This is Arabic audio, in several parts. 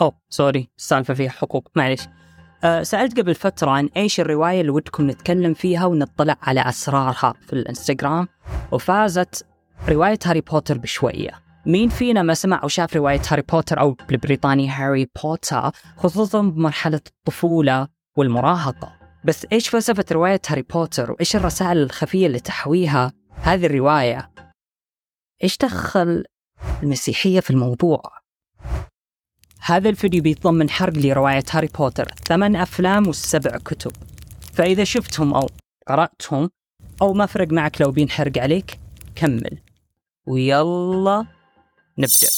أوه sorry السالفة فيها حقوق معلش أه سألت قبل فترة عن إيش الرواية اللي ودكم نتكلم فيها ونطلع على أسرارها في الإنستغرام وفازت رواية هاري بوتر بشوية. مين فينا ما سمع أو شاف رواية هاري بوتر أو بالبريطاني هاري بوتر خصوصا بمرحلة الطفولة والمراهقة؟ بس إيش فلسفة رواية هاري بوتر وإيش الرسائل الخفية اللي تحويها هذه الرواية؟ إيش دخل المسيحية في الموضوع؟ هذا الفيديو بيتضمن حرق لرواية هاري بوتر ثمان أفلام والسبع كتب. فإذا شفتهم أو قرأتهم أو ما فرق معك لو بينحرق عليك كمل. ويلا نبدأ.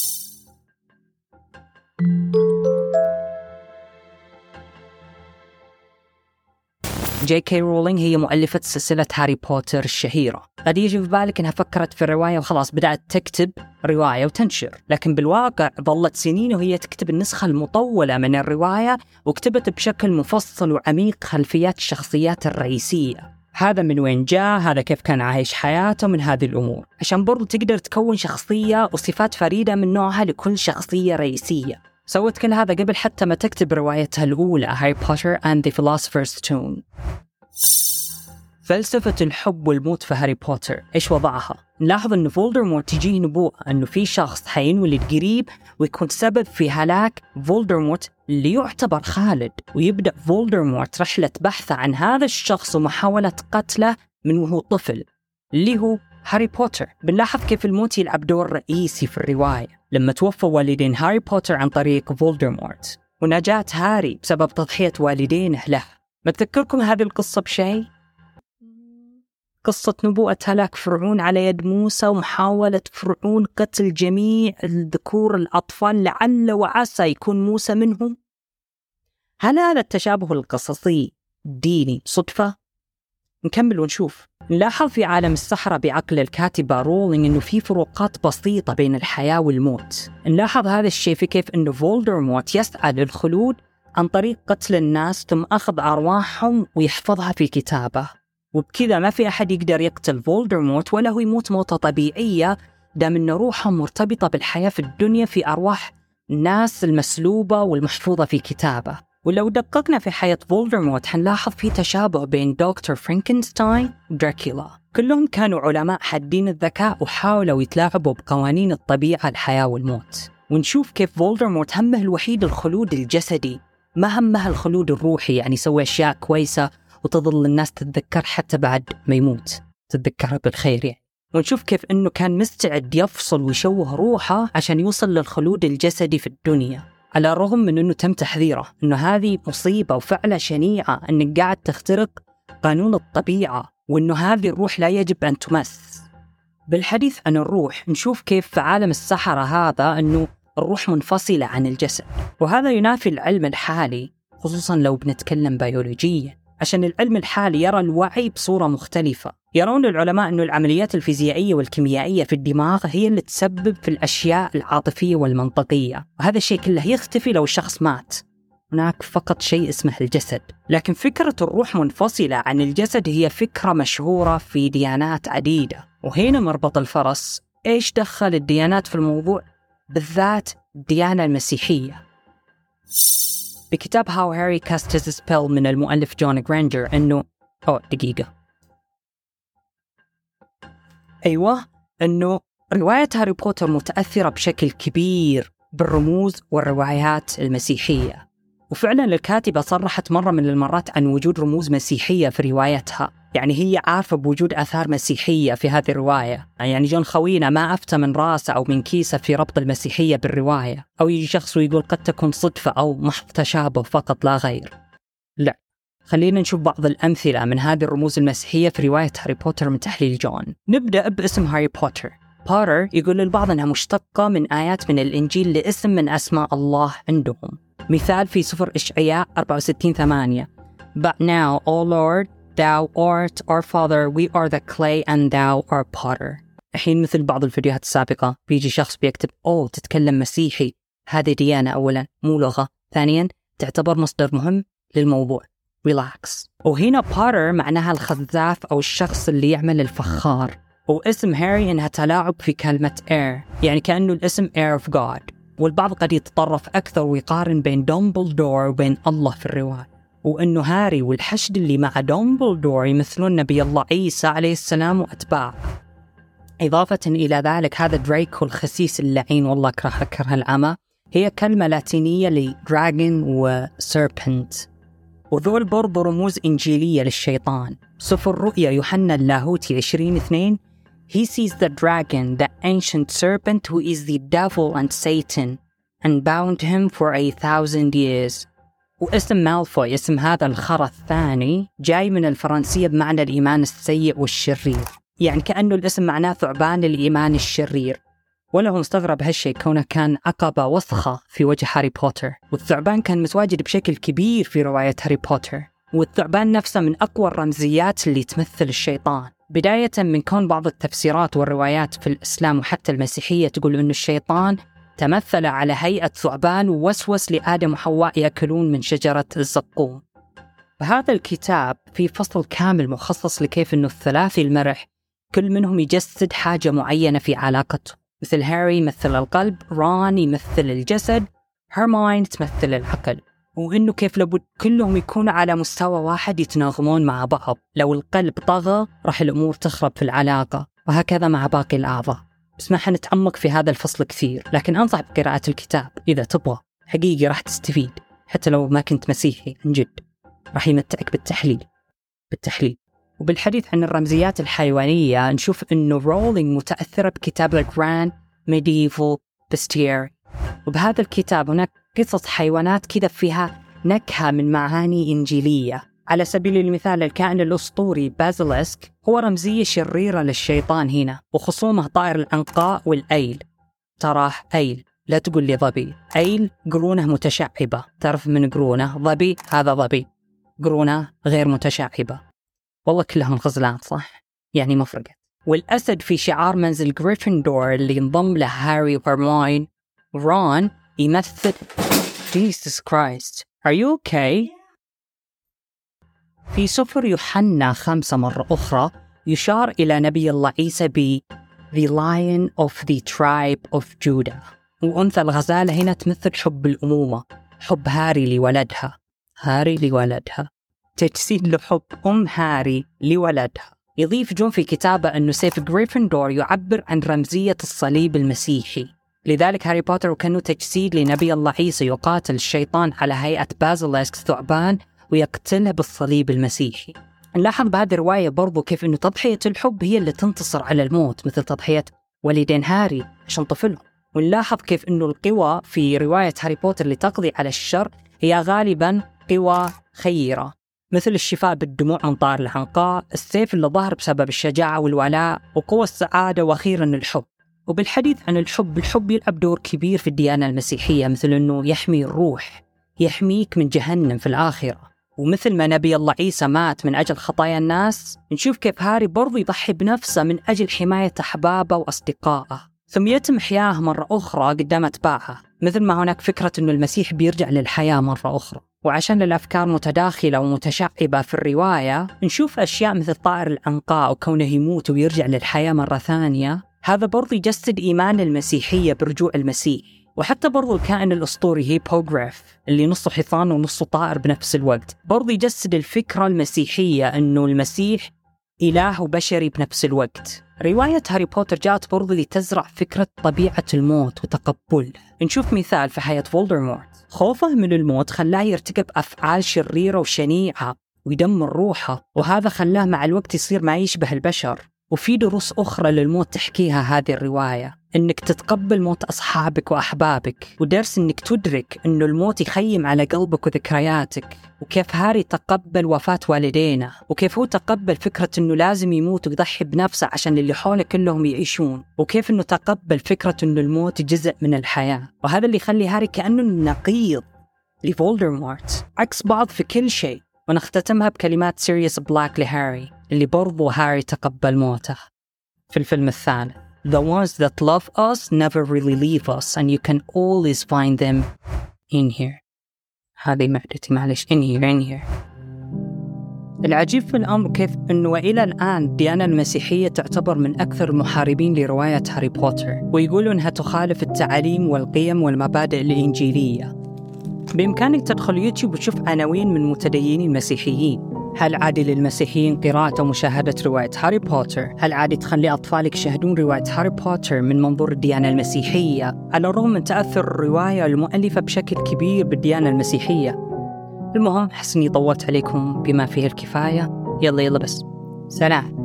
جي كي رولينج هي مؤلفة سلسلة هاري بوتر الشهيرة. قد يجي في بالك إنها فكرت في الرواية وخلاص بدأت تكتب رواية وتنشر. لكن بالواقع ظلت سنين وهي تكتب النسخة المطولة من الرواية وكتبت بشكل مفصل وعميق خلفيات الشخصيات الرئيسية. هذا من وين جاء؟ هذا كيف كان عايش حياته؟ من هذه الأمور. عشان برضو تقدر تكون شخصية وصفات فريدة من نوعها لكل شخصية رئيسية. سوت كل هذا قبل حتى ما تكتب روايتها الأولى هاري بوتر and the Philosopher's Stone. فلسفة الحب والموت في هاري بوتر إيش وضعها؟ نلاحظ أن فولدرمورت تجيه نبوءة أنه في شخص حينولد قريب ويكون سبب في هلاك فولدرمورت اللي يعتبر خالد ويبدأ فولدرمورت رحلة بحثه عن هذا الشخص ومحاولة قتله من وهو طفل اللي هو هاري بوتر بنلاحظ كيف الموت يلعب دور رئيسي في الرواية لما توفى والدين هاري بوتر عن طريق فولدرمورت ونجاة هاري بسبب تضحية والدينه له ما تذكركم هذه القصة بشيء؟ قصة نبوءة هلاك فرعون على يد موسى ومحاولة فرعون قتل جميع الذكور الأطفال لعل وعسى يكون موسى منهم؟ هل هذا التشابه القصصي ديني صدفة؟ نكمل ونشوف نلاحظ في عالم السحرة بعقل الكاتبة رولينج أنه في فروقات بسيطة بين الحياة والموت نلاحظ هذا الشيء في كيف أنه فولدرمورت يسعى للخلود عن طريق قتل الناس ثم أخذ أرواحهم ويحفظها في كتابه وبكذا ما في أحد يقدر يقتل فولدرمورت ولا هو يموت موتة طبيعية دام أن روحهم مرتبطة بالحياة في الدنيا في أرواح الناس المسلوبة والمحفوظة في كتابه. ولو دققنا في حياة فولدرمورت حنلاحظ في تشابه بين دكتور فرانكنستاين ودراكولا. كلهم كانوا علماء حادين الذكاء وحاولوا يتلاعبوا بقوانين الطبيعة الحياة والموت. ونشوف كيف فولدرمورت همه الوحيد الخلود الجسدي. ما همها الخلود الروحي يعني يسوي أشياء كويسة وتظل الناس تتذكر حتى بعد ما يموت تتذكرها بالخير يعني. ونشوف كيف إنه كان مستعد يفصل ويشوه روحه عشان يوصل للخلود الجسدي في الدنيا على الرغم من إنه تم تحذيره إنه هذه مصيبة وفعلة شنيعة إنك قاعد تخترق قانون الطبيعة وإنه هذه الروح لا يجب أن تمس. بالحديث عن الروح نشوف كيف في عالم السحرة هذا إنه الروح منفصلة عن الجسد. وهذا ينافي العلم الحالي خصوصا لو بنتكلم بيولوجيا. عشان العلم الحالي يرى الوعي بصورة مختلفة. يرون العلماء أن العمليات الفيزيائية والكيميائية في الدماغ هي اللي تسبب في الأشياء العاطفية والمنطقية. وهذا الشيء كله يختفي لو الشخص مات. هناك فقط شيء اسمه الجسد. لكن فكرة الروح منفصلة عن الجسد هي فكرة مشهورة في ديانات عديدة. وهنا مربط الفرس. إيش دخل الديانات في الموضوع؟ بالذات الديانة المسيحية. بكتاب How Harry Cast His Spell من المؤلف جون جرانجر إنه أوه دقيقة. أيوه إنه رواية هاري بوتر متأثرة بشكل كبير بالرموز والروايات المسيحية. وفعلا الكاتبة صرحت مرة من المرات عن وجود رموز مسيحية في روايتها. يعني هي عارفة بوجود آثار مسيحية في هذه الرواية. يعني جون خوينا ما أفتى من راسه أو من كيسة في ربط المسيحية بالرواية. أو يجي شخص ويقول قد تكون صدفة أو محض تشابه فقط لا غير. لا خلينا نشوف بعض الأمثلة من هذه الرموز المسيحية في رواية هاري بوتر من تحليل جون. نبدأ باسم هاري بوتر. بوتر يقول للبعض أنها مشتقة من آيات من الإنجيل لاسم من أسماء الله عندهم. مثال في سفر إشعياء 64 8 But now, O Lord, Thou art our Father, we are the clay and Thou art potter. الحين مثل بعض الفيديوهات السابقة بيجي شخص بيكتب أوه تتكلم مسيحي. هذه ديانة أولا مو لغة. ثانيا تعتبر مصدر مهم للموضوع. relax وهنا بوتر معناها الخزاف أو الشخص اللي يعمل الفخار. واسم هاري إنها تلاعب في كلمة heir يعني كأنه الاسم heir of God والبعض قد يتطرف أكثر ويقارن بين دومبلدور وبين الله في الرواية. وأنه هاري والحشد اللي مع دومبلدور يمثلون نبي الله عيسى عليه السلام وأتباعه. إضافة إلى ذلك هذا دريكو الخسيس اللعين والله أكره أكره العمى هي كلمة لاتينية ل dragon و serpent. وذول برضو رموز إنجيلية للشيطان. سفر رؤيا يوحنا اللاهوتي 20 2 He seized the dragon, the ancient serpent who is the devil and Satan, and bound him for a thousand years. واسم مالفوي اسم هذا الخرى الثاني جاي من الفرنسية بمعنى الإيمان السيء والشرير. يعني كأنه الاسم معناه ثعبان الإيمان الشرير. ولا هو مستغرب هالشيء كونه كان عقبة وسخة في وجه هاري بوتر. والثعبان كان متواجد بشكل كبير في رواية هاري بوتر. والثعبان نفسه من أقوى الرمزيات اللي تمثل الشيطان. بداية من كون بعض التفسيرات والروايات في الإسلام وحتى المسيحية تقول أن الشيطان تمثل على هيئة ثعبان ووسوس لآدم وحواء يأكلون من شجرة الزقوم. فهذا الكتاب في فصل كامل مخصص لكيف أنه الثلاثي المرح كل منهم يجسد حاجة معينة في علاقته. مثل هاري يمثل القلب ران يمثل الجسد هرماين تمثل العقل. وإنه كيف لابد كلهم يكونوا على مستوى واحد يتناغمون مع بعض. لو القلب طغى راح الأمور تخرب في العلاقة. وهكذا مع باقي الأعضاء. بس ما حنتعمق في هذا الفصل كثير لكن أنصح بقراءة الكتاب إذا تبغى. حقيقي راح تستفيد حتى لو ما كنت مسيحي عن جد. راح يمتعك بالتحليل. بالتحليل. وبالحديث عن الرمزيات الحيوانية نشوف أنه رولينج متأثرة بكتاب ال Grand Medieval Bestiary وبهذا الكتاب هناك قصص حيوانات كذا فيها نكهة من معاني إنجيلية. على سبيل المثال الكائن الأسطوري بازلسك هو رمزية شريرة للشيطان هنا وخصومه طائر العنقاء والأيل. تراه أيل لا تقول لي ظبي. أيل قرونه متشعبة. تعرف من قرونه؟ ظبي هذا ظبي. قرونه غير متشعبة. والله كلهم غزلان صح؟ يعني مفرقة. والأسد في شعار منزل جريفندور اللي انضم له هاري وهرماين رون يمثل Jesus Christ. Are you okay? في سفر يوحنا خمسة مرة أخرى يشار إلى نبي الله عيسى ب The Lion of the Tribe of Judah وأنثى الغزالة هنا تمثل حب الأمومة حب هاري لولدها. هاري لولدها. تجسيد لحب أم هاري لولدها. يضيف جون في كتابه أنه سيف جريفندور يعبر عن رمزية الصليب المسيحي. لذلك هاري بوتر وكأنه تجسيد لنبي الله عيسى يقاتل الشيطان على هيئة بازلسك ثعبان ويقتله بالصليب المسيحي. نلاحظ بهذه الرواية برضو كيف أنه تضحية الحب هي اللي تنتصر على الموت مثل تضحية والدين هاري عشان طفلهم. ونلاحظ كيف أنه القوى في رواية هاري بوتر اللي تقضي على الشر هي غالبا قوى خيرة مثل الشفاء بالدموع عن طار العنقاء السيف اللي ظهر بسبب الشجاعة والولاء وقوى السعادة وأخيرا الحب. وبالحديث عن الحب الحب يلعب دور كبير في الديانة المسيحية مثل أنه يحمي الروح يحميك من جهنم في الآخرة. ومثل ما نبي الله عيسى مات من أجل خطايا الناس نشوف كيف هاري برضو يضحي بنفسه من أجل حماية أحبابه وأصدقائه. ثم يتم إحياه مرة أخرى قدام أتباعه. مثل ما هناك فكرة أنه المسيح بيرجع للحياة مرة أخرى. وعشان الأفكار متداخلة ومتشعبة في الرواية نشوف أشياء مثل طائر العنقاء وكونه يموت ويرجع للحياة مرة ثانية. هذا برضو يجسد إيمان المسيحية برجوع المسيح. وحتى برضو الكائن الأسطوري هي بوغراف اللي نصه حصان ونصه طائر بنفس الوقت. برضو يجسد الفكرة المسيحية أنه المسيح إله بشري بنفس الوقت. رواية هاري بوتر جاءت برضو لتزرع فكرة طبيعة الموت وتقبله نشوف مثال في حياة فولدرمورت. خوفه من الموت خلاه يرتكب أفعال شريرة وشنيعة ويدمر روحه وهذا خلاه مع الوقت يصير ما يشبه البشر. وفي دروس أخرى للموت تحكيها هذه الرواية. إنك تتقبل موت أصحابك وأحبابك ودرس إنك تدرك إنه الموت يخيم على قلبك وذكرياتك. وكيف هاري تقبل وفاة والدينا وكيف هو تقبل فكرة إنه لازم يموت ويضحي بنفسه عشان اللي حوله كلهم يعيشون. وكيف إنه تقبل فكرة إنه الموت جزء من الحياة. وهذا اللي يخلي هاري كأنه النقيض لفولدرمورت عكس بعض في كل شيء ونختتمها بكلمات سيريوس بلاك لهاري اللي برضو هاري تقبل موته. في الفيلم الثالث. The ones that love us never really leave us and you can always find them in here. هذه معدتي معلش. In here in here. العجيب في الأمر كيف أنه وإلى الآن الديانة المسيحية تعتبر من أكثر المحاربين لرواية هاري بوتر ويقولوا أنها تخالف التعاليم والقيم والمبادئ الإنجيلية. بإمكانك تدخل يوتيوب وتشوف عناوين من متدينين مسيحيين. هل عادي للمسيحيين قراءة ومشاهدة رواية هاري بوتر؟ هل عادي تخلي أطفالك يشاهدون رواية هاري بوتر من منظور الديانة المسيحية؟ على الرغم من تأثر الرواية المؤلفة بشكل كبير بالديانة المسيحية المهم حس إني طولت عليكم بما فيه الكفاية يلا يلا بس سلام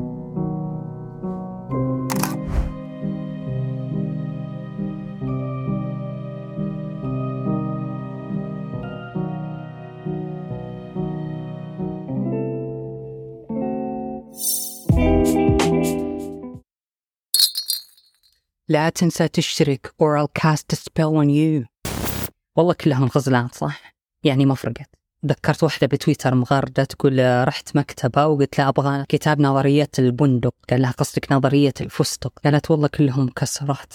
لا تنسى تشترك or I'll cast a spell on you. والله كلهم غزلان صح؟ يعني ما فرقت. ذكرت واحدة بتويتر مغردة تقول رحت مكتبة وقلت لها أبغى كتاب نظرية البندق. قال لها قصدك نظرية الفستق؟ قالت والله كلهم مكسرات